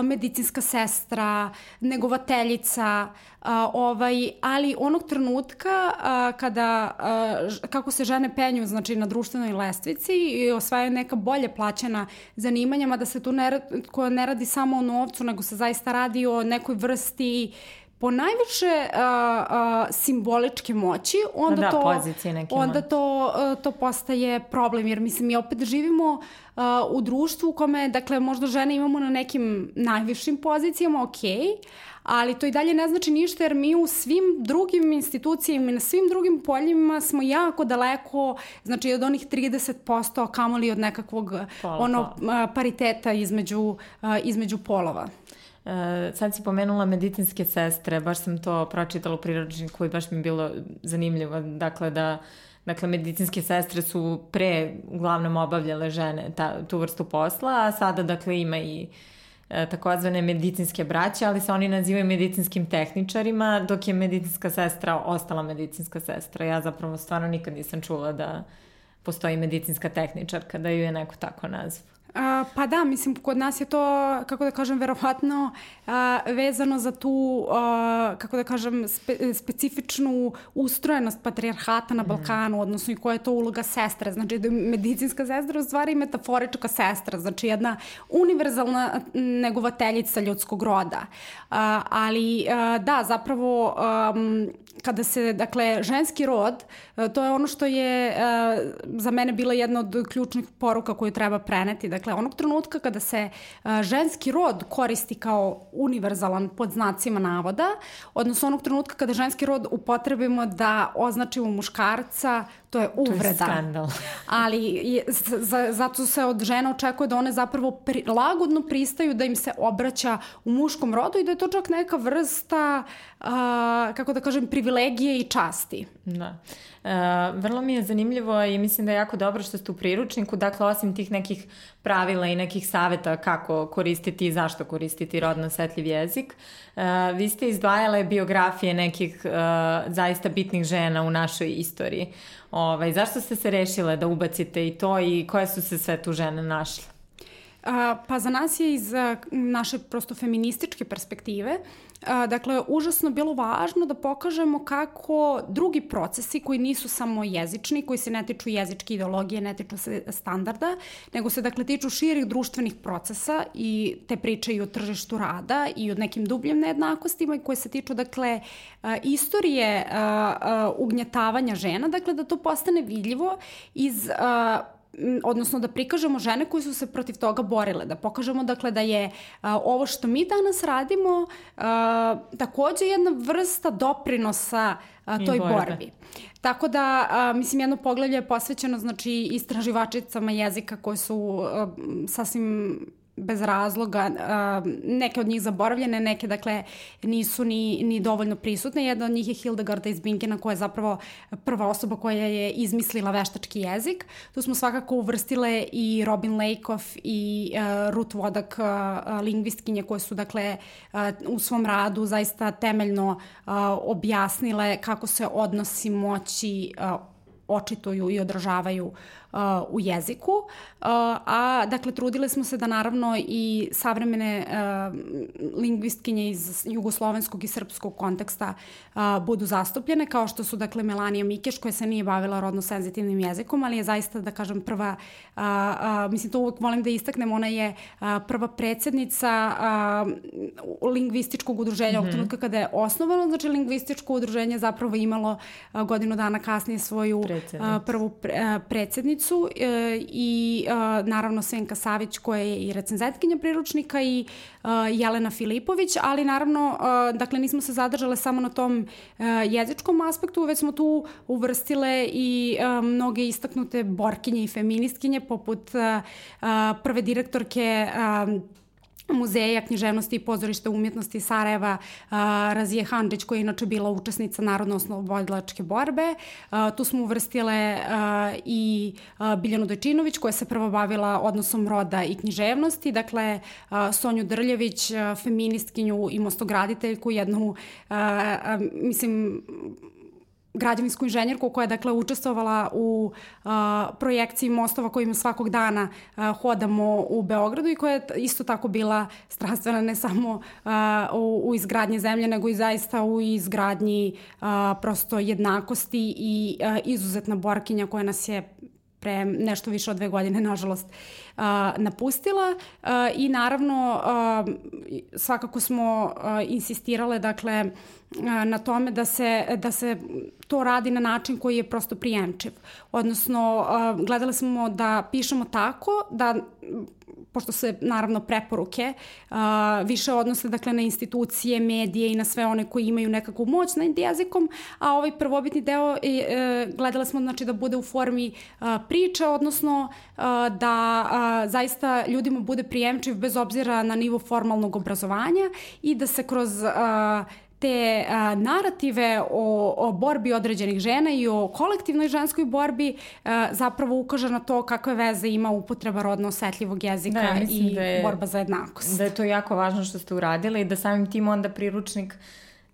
medicinska sestra, negovateljica, a, ovaj, ali onog trenutka a, kada, a, kako se žene penju znači, na društvenoj lestvici i osvajaju neka bolje plaćena zanimanja, da se tu ne, koja ne radi samo o novcu, nego se zaista radi o nekoj vrsti po najviše uh, uh, simboličke moći, onda da, to pozicije onda to uh, to postaje problem jer mislim mi opet živimo uh, u društvu u kome dakle možda žene imamo na nekim najvišim pozicijama, okej, okay, ali to i dalje ne znači ništa jer mi u svim drugim institucijama i na svim drugim poljima smo jako daleko, znači od onih 30%, a kamoli od nekakvog Pola, ono, pariteta između, između polova. Uh, sad si pomenula medicinske sestre, baš sam to pročitala u priročniku i baš mi je bilo zanimljivo, dakle da Dakle, medicinske sestre su pre uglavnom obavljale žene ta, tu vrstu posla, a sada, dakle, ima i e, takozvane medicinske braće, ali se oni nazivaju medicinskim tehničarima, dok je medicinska sestra ostala medicinska sestra. Ja zapravo stvarno nikad nisam čula da postoji medicinska tehničarka, da ju je neko tako nazva. A, pa da, mislim, kod nas je to, kako da kažem, verovatno a, vezano za tu, a, kako da kažem, spe, specifičnu ustrojenost patrijarhata na mhm. Balkanu, mm. odnosno i koja je to uloga sestre. Znači, da medicinska sestra u stvari metaforička sestra, znači jedna univerzalna negovateljica ljudskog roda. A, ali, a, da, zapravo, a, kada se, dakle, ženski rod, to je ono što je za mene bila jedna od ključnih poruka koju treba preneti, Dakle, onog trenutka kada se ženski rod koristi kao univerzalan pod znacima navoda, odnosno onog trenutka kada ženski rod upotrebimo da označimo muškarca, to je uvreda. To je skandal. Ali za, zato se od žena očekuje da one zapravo pri, lagodno pristaju da im se obraća u muškom rodu i da je to čak neka vrsta, uh, kako da kažem, privilegije i časti. Da. Uh, vrlo mi je zanimljivo i mislim da je jako dobro što ste u priručniku, dakle osim tih nekih pravila i nekih saveta kako koristiti i zašto koristiti rodno osetljiv jezik, uh, vi ste izdvajale biografije nekih uh, zaista bitnih žena u našoj istoriji. Ovaj, zašto ste se rešile da ubacite i to i koje su se sve tu žene našle? Pa za nas je iz naše prosto feminističke perspektive dakle, užasno bilo važno da pokažemo kako drugi procesi koji nisu samo jezični, koji se ne tiču jezičke ideologije, ne tiču se standarda, nego se, dakle, tiču širih društvenih procesa i te priče i o tržištu rada i o nekim dubljim nejednakostima i koje se tiču, dakle, istorije ugnjetavanja žena, dakle, da to postane vidljivo iz odnosno da prikažemo žene koje su se protiv toga borile, da pokažemo dakle da je a, ovo što mi danas radimo a, takođe jedna vrsta doprinosa a, toj borbe. borbi. Tako da, a, mislim, jedno poglavlje je posvećeno znači, istraživačicama jezika koje su a, sasvim bez razloga, neke od njih zaboravljene, neke dakle nisu ni, ni dovoljno prisutne. Jedna od njih je Hildegarda iz Binkena koja je zapravo prva osoba koja je izmislila veštački jezik. Tu smo svakako uvrstile i Robin Lakeoff i Ruth Wodak, uh, lingvistkinje koje su dakle u svom radu zaista temeljno objasnile kako se odnosi moći očituju i odražavaju uh, u jeziku, a dakle trudile smo se da naravno i savremene lingvistkinje iz jugoslovenskog i srpskog konteksta budu zastupljene, kao što su dakle Melanija Mikeš koja se nije bavila rodno senzitivnim jezikom, ali je zaista da kažem prva, mislim to uvek volim da istaknem, ona je prva predsednica lingvističkog udruženja mm -hmm. ovog trenutka kada je osnovano, znači lingvističko udruženje zapravo imalo godinu dana kasnije svoju prvu predsednicu urednicu e, i e, naravno Senka Savić koja je i recenzentkinja priručnika i e, Jelena Filipović, ali naravno dakle nismo se zadržale samo na tom jezičkom aspektu, već smo tu uvrstile i mnoge istaknute borkinje i feministkinje poput prve direktorke muzeja književnosti i pozorišta umjetnosti Sarajeva uh, Razije Handrić koja je inače bila učesnica Narodno-oslobodilačke borbe. Uh, tu smo uvrstile uh, i uh, Biljanu Dojčinović koja se prvo bavila odnosom roda i književnosti, dakle uh, Sonju Drljević, uh, feministkinju i mostograditeljku, jednu, uh, uh, mislim, građevinsku inženjerku koja je dakle učestvovala u uh, projekciji mostova kojima svakog dana uh, hodamo u Beogradu i koja je isto tako bila strastvena ne samo uh, u, u izgradnji zemlje nego i zaista u izgradnji uh, prosto jednakosti i uh, izuzetna borkinja koja nas je pre nešto više od dve godine, nažalost, napustila. I naravno svakako smo insistirale dakle na tome da se, da se to radi na način koji je prosto prijemčiv. Odnosno, gledali smo da pišemo tako da pošto se naravno preporuke uh, više odnose dakle na institucije, medije i na sve one koji imaju nekakvu moć nad jezikom, a ovaj prvobitni deo je, uh, gledala smo znači da bude u formi uh, priče, odnosno uh, da uh, zaista ljudima bude prijemčiv bez obzira na nivo formalnog obrazovanja i da se kroz uh, te a, narative o, o borbi određenih žena i o kolektivnoj ženskoj borbi a, zapravo ukaže na to kakve veze ima upotreba rodno osetljivog jezika da, ja i da je, borba za jednakost. Da je to jako važno što ste uradili i da samim tim onda priručnik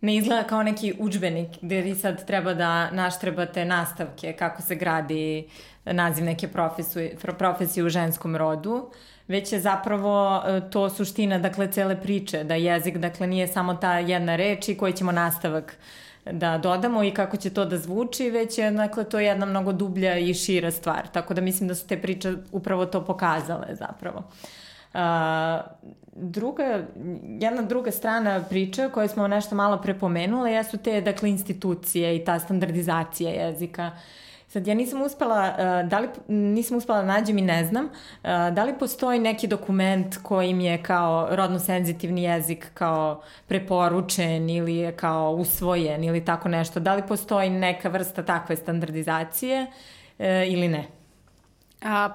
ne izgleda kao neki učbenik gde vi sad treba da naštrebate nastavke kako se gradi naziv neke profesije, profesije u ženskom rodu, već je zapravo e, to suština dakle cele priče, da jezik dakle nije samo ta jedna reč i koji ćemo nastavak da dodamo i kako će to da zvuči, već je dakle, to jedna mnogo dublja i šira stvar. Tako da mislim da su te priče upravo to pokazale zapravo. Uh, druga, jedna druga strana priče koju smo nešto malo prepomenule jesu te dakle, institucije i ta standardizacija jezika. Uh, Sad ja nisam uspela, uh, da li, nisam uspela da nađem i ne znam, uh, da li postoji neki dokument kojim je kao rodno senzitivni jezik kao preporučen ili je kao usvojen ili tako nešto, da li postoji neka vrsta takve standardizacije uh, ili ne?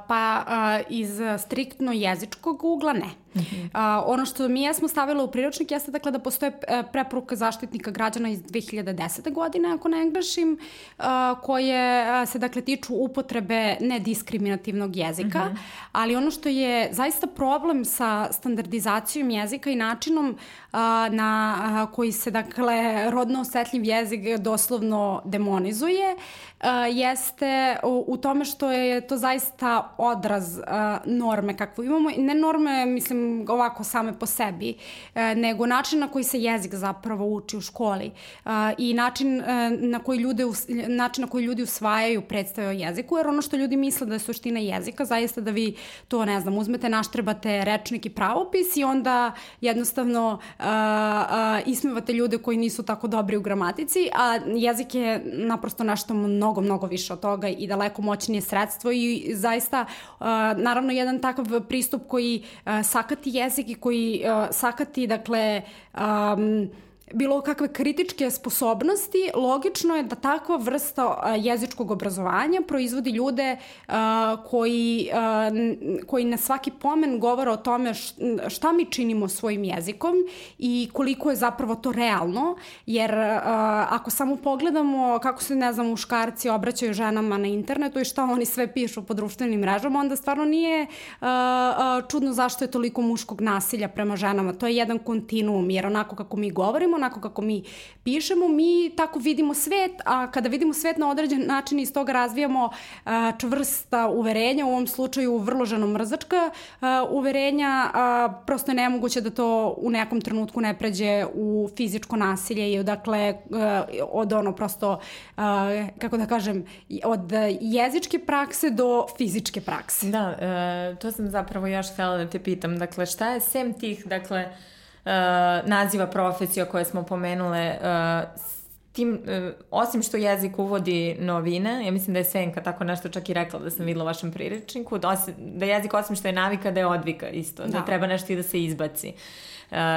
Pa iz striktno jezičkog ugla ne. Uh -huh. a, ono što mi jesmo stavili u priročnik jeste dakle da postoje e, preporuka zaštitnika građana iz 2010. godine, ako ne grešim, a, koje se dakle tiču upotrebe nediskriminativnog jezika, uh -huh. ali ono što je zaista problem sa standardizacijom jezika i načinom a, na a, koji se dakle rodno osetljiv jezik doslovno demonizuje, a, jeste u, u tome što je to zaista zaista odraz uh, norme kakvu imamo. Ne norme, mislim, ovako same po sebi, uh, nego način na koji se jezik zapravo uči u školi uh, i način, uh, na koji ljude, način na koji ljudi usvajaju predstave o jeziku, jer ono što ljudi misle da je suština jezika, zaista da vi to, ne znam, uzmete, naštrebate rečnik i pravopis i onda jednostavno ismevate ljude koji nisu tako dobri u gramatici, a jezik je naprosto nešto mnogo, mnogo više od toga i daleko moćnije sredstvo i zaista, naravno, jedan takav pristup koji uh, sakati jezik i koji uh, sakati, dakle, um, bilo kakve kritičke sposobnosti, logično je da takva vrsta jezičkog obrazovanja proizvodi ljude koji, koji na svaki pomen govore o tome šta mi činimo svojim jezikom i koliko je zapravo to realno, jer ako samo pogledamo kako se, ne znam, muškarci obraćaju ženama na internetu i šta oni sve pišu po društvenim mrežama, onda stvarno nije čudno zašto je toliko muškog nasilja prema ženama. To je jedan kontinuum, jer onako kako mi govorimo, onako kako mi pišemo, mi tako vidimo svet, a kada vidimo svet na određen način iz toga razvijamo a, čvrsta uverenja, u ovom slučaju vrlo ženo-mrzačka uverenja, a, prosto je nemoguće da to u nekom trenutku ne pređe u fizičko nasilje i odakle a, od ono prosto, a, kako da kažem, od jezičke prakse do fizičke prakse. Da, e, to sam zapravo još htjela da te pitam. Dakle, šta je sem tih, dakle, naziva profesija koje smo pomenule, uh, tim, uh, osim što jezik uvodi novine, ja mislim da je Senka tako nešto čak i rekla da sam videla u vašem priričniku, da, osim, da jezik osim što je navika, da je odvika isto, da, da treba nešto i da se izbaci. Uh,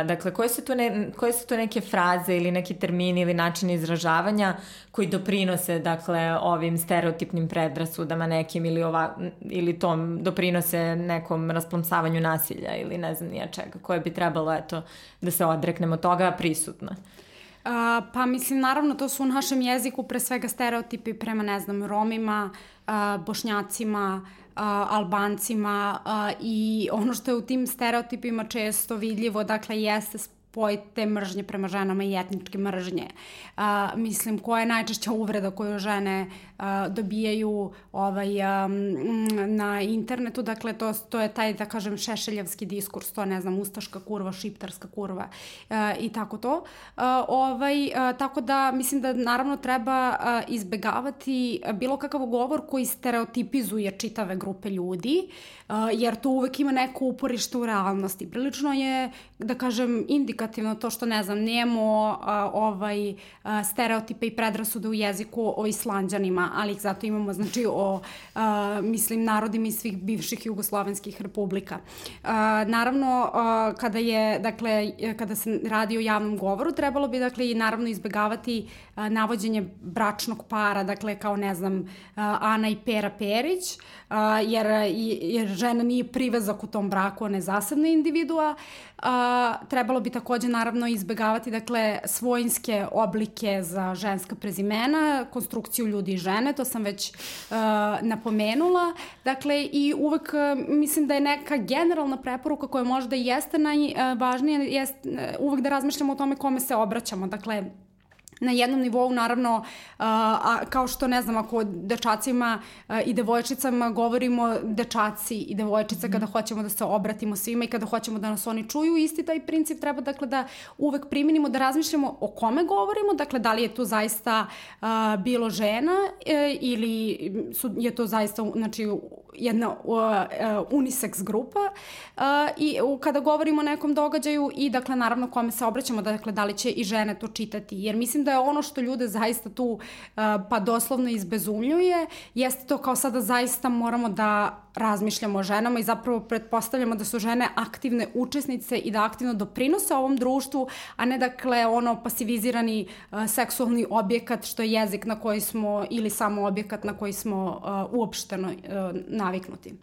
dakle, koje su, to ne, koje su to neke fraze ili neki termini ili načini izražavanja koji doprinose dakle, ovim stereotipnim predrasudama nekim ili, ova, ili tom doprinose nekom rasplomsavanju nasilja ili ne znam nija čega, koje bi trebalo eto, da se odreknemo toga prisutno. A, pa mislim, naravno, to su u našem jeziku pre svega stereotipi prema, ne znam, Romima, a, Bošnjacima, Albancima i ono što je u tim stereotipima često vidljivo, dakle, jeste spoj te mržnje prema ženama i etničke mržnje. A, mislim, koja je najčešća uvreda koju žene a, dobijaju ovaj, a, na internetu, dakle, to, to je taj, da kažem, šešeljevski diskurs, to ne znam, ustaška kurva, šiptarska kurva a, i tako to. A, ovaj, a, tako da, mislim da naravno treba a, izbegavati bilo kakav govor koji stereotipizuje čitave grupe ljudi, a, jer to uvek ima neko uporište u realnosti. Prilično je, da kažem, indikativno indikativno to što, ne znam, nijemo a, ovaj, stereotipe i predrasude u jeziku o islanđanima, ali ih zato imamo, znači, o, a, mislim, narodima iz svih bivših jugoslovenskih republika. A, naravno, a, kada je, dakle, kada se radi o javnom govoru, trebalo bi, dakle, i naravno izbegavati navođenje bračnog para, dakle, kao, ne znam, Ana i Pera Perić, jer, jer žena nije privezak u tom braku, ona je zasebna individua, trebalo bi takođe naravno izbegavati dakle svojinske oblike za ženska prezimena, konstrukciju ljudi i žene, to sam već napomenula. Dakle i uvek mislim da je neka generalna preporuka koja možda jeste najvažnija, jest uvek da razmišljamo o tome kome se obraćamo. Dakle, na jednom nivou naravno a, kao što ne znam ako dečacima i devojčicama govorimo dečaci i devojčice mm. kada hoćemo da se obratimo svima i kada hoćemo da nas oni čuju isti taj princip treba dakle da uvek primenimo da razmišljamo o kome govorimo dakle da li je to zaista a, bilo žena e, ili su, je to zaista znači jedna uh, unisex grupa uh, i uh, kada govorimo o nekom događaju i dakle naravno kome se obraćamo dakle da li će i žene to čitati jer mislim da je ono što ljude zaista tu pa doslovno izbezumljuje jeste to kao sada zaista moramo da razmišljamo o ženama i zapravo pretpostavljamo da su žene aktivne učesnice i da aktivno doprinose ovom društvu, a ne dakle ono pasivizirani seksualni objekat što je jezik na koji smo ili samo objekat na koji smo uopšteno naviknuti.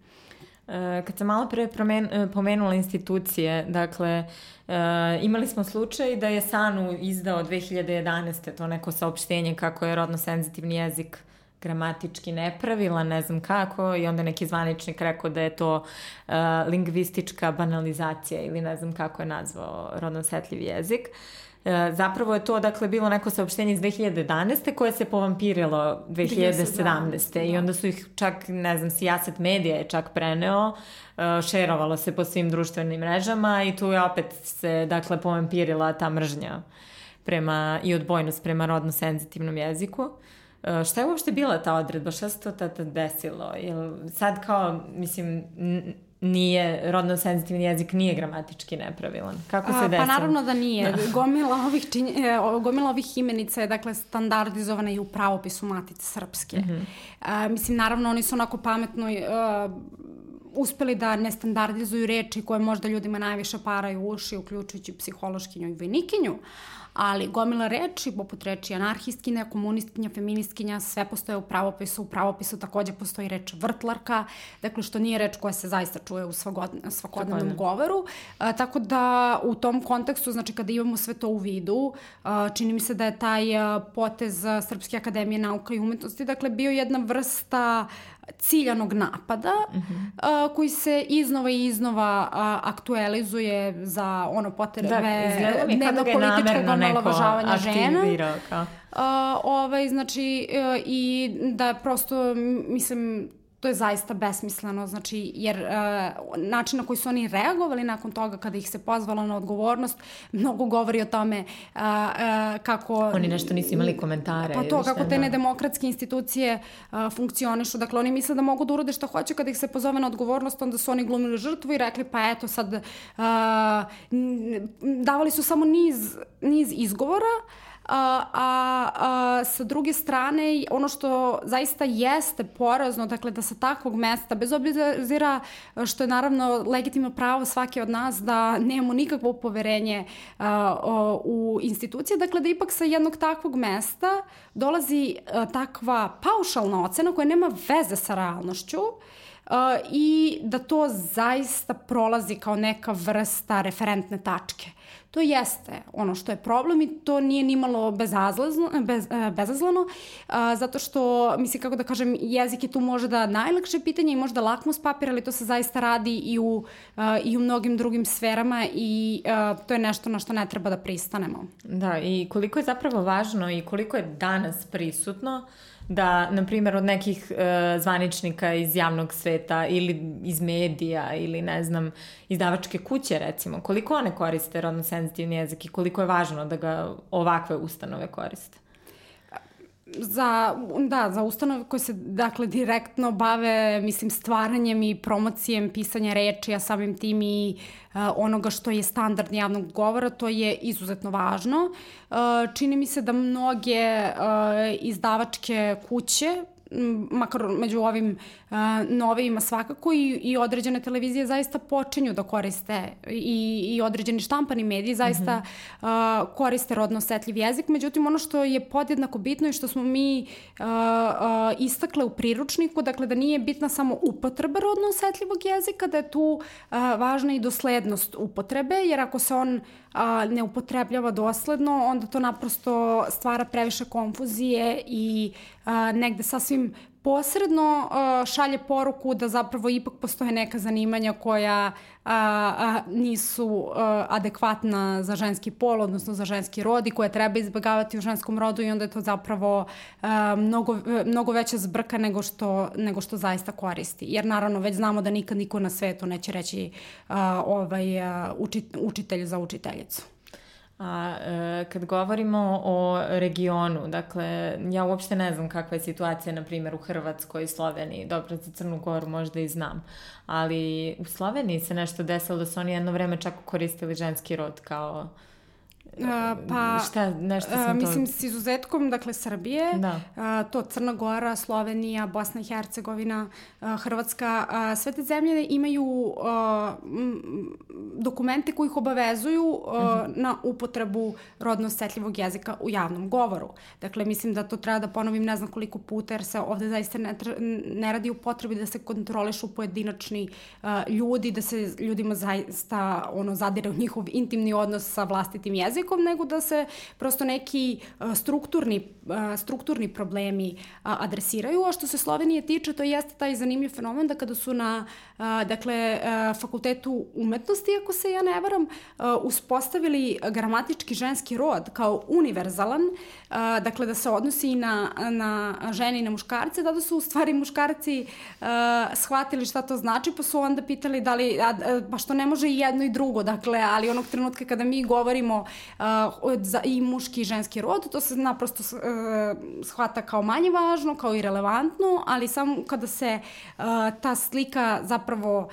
E, kad sam malo pre promen, pomenula institucije, dakle, e, imali smo slučaj da je Sanu izdao 2011. to neko saopštenje kako je rodno senzitivni jezik gramatički nepravilan, ne znam kako, i onda neki zvaničnik rekao da je to uh, lingvistička banalizacija ili ne znam kako je nazvao rodno setljiv jezik. E, zapravo je to dakle bilo neko saopštenje iz 2011. koje se povampirilo 2017. 2017. Da. I onda su ih čak, ne znam, Sijaset medija je čak preneo, e, šerovalo se po svim društvenim mrežama i tu je opet se dakle povampirila ta mržnja prema, i odbojnost prema rodno senzitivnom jeziku. E, šta je uopšte bila ta odredba? Šta se to tada desilo? Jel sad kao, mislim, nije, rodno senzitivni jezik nije gramatički nepravilan. Kako se pa desilo? Pa naravno da nije. Da. Gomila, ovih čin, e, gomila ovih imenica je dakle standardizovana i u pravopisu Matice Srpske. Mm -hmm. A, mislim, naravno oni su onako pametno uh, uspeli da ne standardizuju reči koje možda ljudima najviše paraju uši, uključujući psihološkinju i vojnikinju, ali gomila reči, poput reči anarhistkinja, komunistkinja, feministkinja, sve postoje u pravopisu. U pravopisu takođe postoji reč vrtlarka, dakle što nije reč koja se zaista čuje u svakodnevnom govoru. A, tako da u tom kontekstu, znači kada imamo sve to u vidu, a, čini mi se da je taj potez Srpske akademije nauka i umetnosti, dakle bio jedna vrsta ciljanog napada uh -huh. uh, koji se iznova i iznova uh, aktualizuje za ono potrebe da, dnevno političkog omalovažavanja žena. Kao. Uh, ovaj, znači, uh, i da prosto, mislim, to je zaista besmisleno, znači, jer uh, način na koji su oni reagovali nakon toga kada ih se pozvalo na odgovornost, mnogo govori o tome uh, uh, kako... Oni nešto nisu imali komentare. Pa to, kako te da. nedemokratske institucije uh, funkcionišu. Dakle, oni misle da mogu da urode što hoće kada ih se pozove na odgovornost, onda su oni glumili žrtvu i rekli, pa eto sad, uh, davali su samo niz, niz izgovora, uh, a, a, sa druge strane ono što zaista jeste porazno, dakle da sa takvog mesta, bez obzira što je naravno legitimno pravo svake od nas da nemamo nikakvo poverenje a, a, u institucije, dakle da ipak sa jednog takvog mesta dolazi a, takva paušalna ocena koja nema veze sa realnošću, i da to zaista prolazi kao neka vrsta referentne tačke. To jeste ono što je problem i to nije nimalo bezazlazno, bez, e, bezazlano, a, zato što, mislim, kako da kažem, jezik je tu možda najlakše pitanje i možda lakmus papir, ali to se zaista radi i u, a, i u mnogim drugim sferama i a, to je nešto na što ne treba da pristanemo. Da, i koliko je zapravo važno i koliko je danas prisutno da, na primjer, od nekih e, zvaničnika iz javnog sveta ili iz medija ili, ne znam, izdavačke kuće, recimo, koliko one koriste rodno senzitivni jezik i koliko je važno da ga ovakve ustanove koriste? Za, da, za ustanove koje se dakle direktno bave mislim stvaranjem i promocijem pisanja reči, a samim tim i uh, onoga što je standard javnog govora, to je izuzetno važno. Uh, čini mi se da mnoge uh, izdavačke kuće makar među ovim uh, novijima svakako i, i određene televizije zaista počinju da koriste i, i određeni štampani mediji zaista mm -hmm. uh, koriste rodno osetljiv jezik. Međutim, ono što je podjednako bitno i što smo mi uh, uh, istakle u priručniku, dakle da nije bitna samo upotreba rodno osetljivog jezika, da je tu uh, važna i doslednost upotrebe, jer ako se on a, ne upotrebljava dosledno, onda to naprosto stvara previše konfuzije i a, negde sasvim posredno uh, šalje poruku da zapravo ipak postoje neka zanimanja koja uh, a, nisu uh, adekvatna za ženski pol, odnosno za ženski rod i koje treba izbjegavati u ženskom rodu i onda je to zapravo uh, mnogo, mnogo veća zbrka nego što, nego što zaista koristi. Jer naravno već znamo da nikad niko na svetu neće reći uh, ovaj, uh, učit, učitelj za učiteljicu. A e, kad govorimo o regionu, dakle, ja uopšte ne znam kakva je situacija, na primjer, u Hrvatskoj i Sloveniji. Dobro, za Crnu Goru možda i znam. Ali u Sloveniji se nešto desilo da su oni jedno vreme čak koristili ženski rod kao pa, šta, nešto sam uh, mislim, to... s izuzetkom, dakle, Srbije, da. uh, to Crna Gora, Slovenija, Bosna i Hercegovina, uh, Hrvatska, uh, sve te zemlje imaju uh, dokumente koji ih obavezuju uh, uh mhm. -huh. na upotrebu rodno osetljivog jezika u javnom govoru. Dakle, mislim da to treba da ponovim ne znam koliko puta, jer se ovde zaista ne, ne radi u potrebi da se kontrolišu pojedinačni uh, ljudi, da se ljudima zaista ono, zadire u njihov intimni odnos sa vlastitim jezikom, jezikom, nego da se prosto neki strukturni, strukturni problemi adresiraju. A što se Slovenije tiče, to jeste taj zanimljiv fenomen da kada su na dakle, fakultetu umetnosti, ako se ja ne varam, uspostavili gramatički ženski rod kao univerzalan, dakle da se odnosi i na, na žene i na muškarce, da su u stvari muškarci shvatili šta to znači, pa su onda pitali da li, a, pa što ne može i jedno i drugo, dakle, ali onog trenutka kada mi govorimo za, i muški i ženski rod, to se naprosto shvata kao manje važno, kao i relevantno, ali samo kada se ta slika zapravo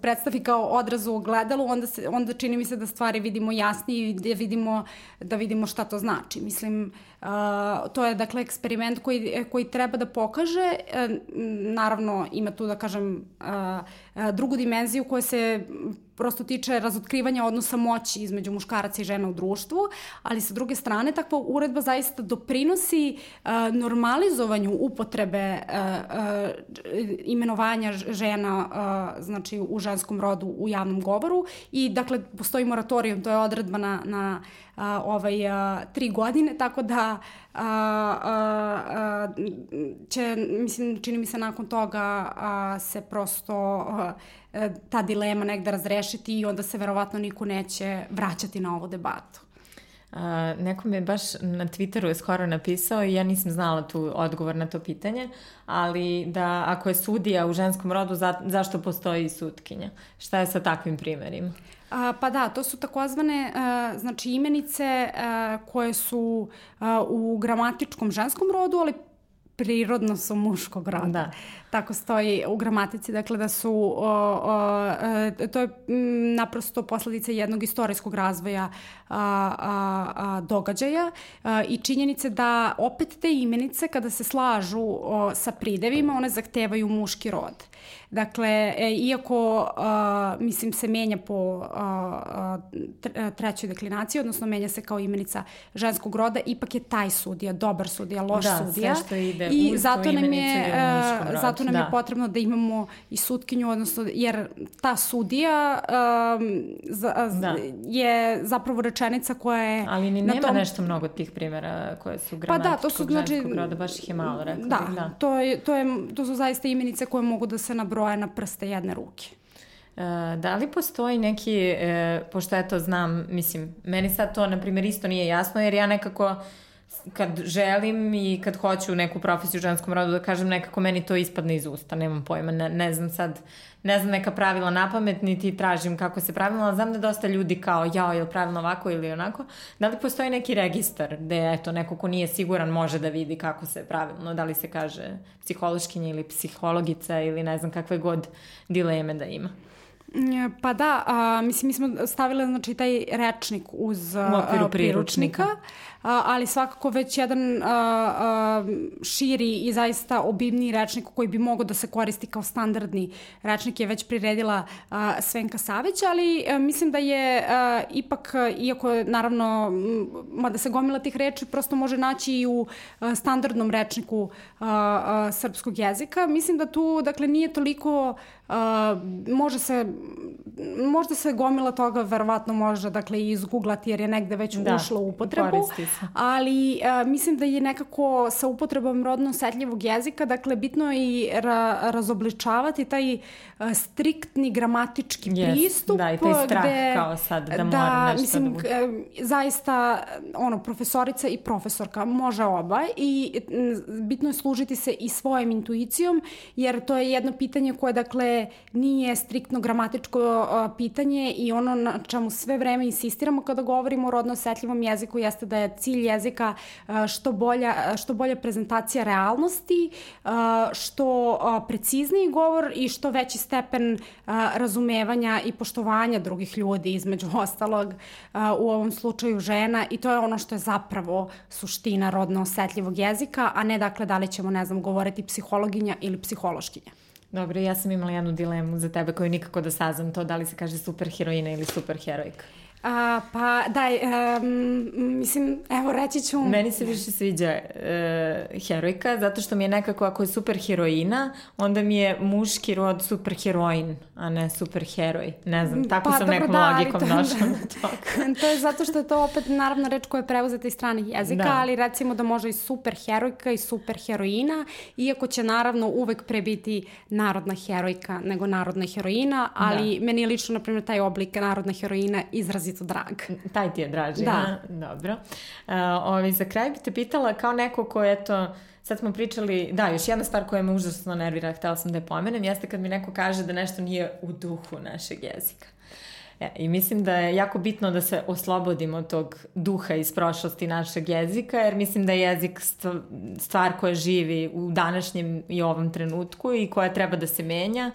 predstavi kao odraz u ogledalu, onda, se, onda čini mi se da stvari vidimo jasnije i da vidimo, da vidimo šta to znači. Mislim, Mm-hmm. To je dakle eksperiment koji, koji treba da pokaže, uh, naravno ima tu da kažem drugu dimenziju koja se prosto tiče razotkrivanja odnosa moći između muškaraca i žena u društvu, ali sa druge strane takva uredba zaista doprinosi normalizovanju upotrebe imenovanja žena znači u ženskom rodu u javnom govoru. I dakle postoji moratorijum, to je odredba na, na ovaj, tri godine, tako da a, a, će, mislim, čini mi se nakon toga a, se prosto a, ta dilema negde razrešiti i onda se verovatno niko neće vraćati na ovu debatu. Uh, neko mi je baš na Twitteru je skoro napisao i ja nisam znala tu odgovor na to pitanje, ali da ako je sudija u ženskom rodu, za, zašto postoji sutkinja? Šta je sa takvim primerima? A, pa da, to su takozvane a, znači imenice a, koje su a, u gramatičkom ženskom rodu, ali prirodno su muškog roda. Da. Tako stoji u gramatici, dakle da su, o, o, e, to je m, naprosto posledica jednog istorijskog razvoja a, a, a, događaja a, i činjenice da opet te imenice kada se slažu o, sa pridevima, one zahtevaju muški rod. Dakle, e, iako, a, mislim, se menja po a, a, trećoj deklinaciji, odnosno menja se kao imenica ženskog roda, ipak je taj sudija, dobar sudija, loš da, sudija. Da, sve što ide I uz zato nam je, rodu, zato nam da. je potrebno da imamo i sutkinju, odnosno, jer ta sudija um, za, da. je zapravo rečenica koja je... Ali ni nema tom... nešto mnogo tih primjera koje su gramatičkog pa da, to su, znači, roda, baš ih je malo, rekao da, da. To, je, to, je, to su zaista imenice koje mogu da se nabroje na prste jedne ruke. E, da li postoji neki, e, pošto ja to znam, mislim, meni sad to, na primjer, isto nije jasno, jer ja nekako kad želim i kad hoću neku profesiju u ženskom rodu da kažem nekako meni to ispadne iz usta, nemam pojma, ne, ne znam sad, ne znam neka pravila na pamet, niti tražim kako se pravilno, ali znam da dosta ljudi kao jao, je li pravilno ovako ili onako, da li postoji neki registar gde eto, neko ko nije siguran može da vidi kako se pravilno, da li se kaže psihološkinja ili psihologica ili ne znam kakve god dileme da ima. Pa da, a, mislim, mi smo stavili znači, taj rečnik uz a, priručnika. priručnika ali svakako već jedan širi i zaista obimniji rečnik koji bi mogao da se koristi kao standardni rečnik je već priredila Svenka Savić, ali a, mislim da je ipak, iako naravno, mada se gomila tih reči prosto može naći i u standardnom rečniku srpskog jezika, mislim da tu, dakle, nije toliko Uh, može se možda se gomila toga verovatno može dakle izguglati jer je negde već da, ušlo u upotrebu ali uh, mislim da je nekako sa upotrebom rodno osetljivog jezika dakle bitno je i ra razobličavati taj uh, striktni gramatički yes, pristup da i taj strah gde, kao sad da, da mora nešto mislim, da bude. zaista ono profesorica i profesorka može oba i bitno je služiti se i svojom intuicijom jer to je jedno pitanje koje dakle nije striktno gramatičko pitanje i ono na čemu sve vreme insistiramo kada govorimo o rodno osetljivom jeziku jeste da je cilj jezika što bolja, što bolja prezentacija realnosti, što precizniji govor i što veći stepen razumevanja i poštovanja drugih ljudi između ostalog u ovom slučaju žena i to je ono što je zapravo suština rodno osetljivog jezika, a ne dakle da li ćemo, ne znam, govoriti psihologinja ili psihološkinja. Dobro, ja sam imala jednu dilemu za tebe koju nikako da saznam to da li se kaže superheroina ili superherojka. A, pa daj, um, mislim, evo reći ću... Meni se više sviđa uh, herojka, zato što mi je nekako, ako je super heroina, onda mi je muški rod super heroin, a ne super heroj. Ne znam, tako pa, sam nekom da, logikom to, došla da, na to. to je zato što je to opet, naravno, reč koja je preuzeta iz stranih jezika, da. ali recimo da može i super herojka i super heroina, iako će naravno uvek pre biti narodna herojka nego narodna heroina, ali da. meni je lično, na primjer, taj oblik narodna heroina izrazito drag. Taj ti je draži, da. Dobro. Uh, ovi, za kraj bih te pitala kao neko ko, eto, sad smo pričali, da, još jedna stvar koja me užasno nervira, htela sam da je pomenem, jeste kad mi neko kaže da nešto nije u duhu našeg jezika. E, I mislim da je jako bitno da se oslobodimo tog duha iz prošlosti našeg jezika, jer mislim da je jezik stvar koja živi u današnjem i ovom trenutku i koja treba da se menja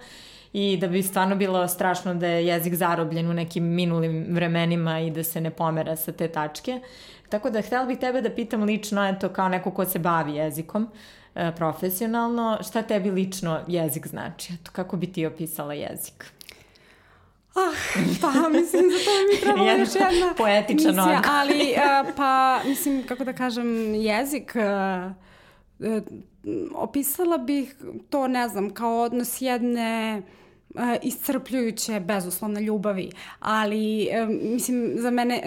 i da bi stvarno bilo strašno da je jezik zarobljen u nekim minulim vremenima i da se ne pomera sa te tačke. Tako da htela bih tebe da pitam lično, eto, kao neko ko se bavi jezikom, e, profesionalno, šta tebi lično jezik znači? Eto, kako bi ti opisala jezik? Ah, pa mislim za to mi treba još jedna poetičan misija, ali uh, pa mislim kako da kažem jezik uh, uh, opisala bih to ne znam kao odnos jedne uh, iscrpljujuće bezuslovne ljubavi, ali mislim za mene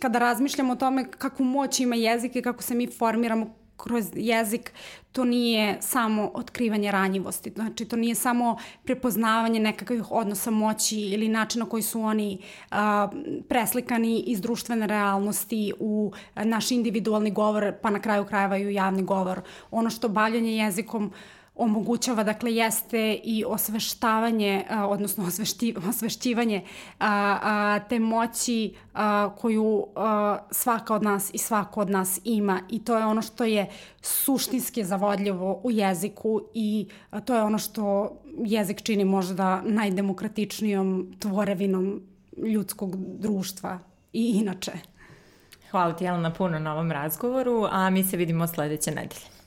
kada razmišljam o tome kakvu moć ima jezik i kako se mi formiramo kroz jezik to nije samo otkrivanje ranjivosti, znači to nije samo prepoznavanje nekakvih odnosa moći ili načina koji su oni a, preslikani iz društvene realnosti u naš individualni govor, pa na kraju krajeva i u javni govor. Ono što bavljanje jezikom uh, omogućava, dakle, jeste i osveštavanje, a, odnosno osvešti, osvešćivanje a, a, te moći a, koju a, svaka od nas i svako od nas ima i to je ono što je suštinski zavodljivo u jeziku i a, to je ono što jezik čini možda najdemokratičnijom tvorevinom ljudskog društva i inače. Hvala ti Jelena puno na ovom razgovoru, a mi se vidimo sledeće nedelje.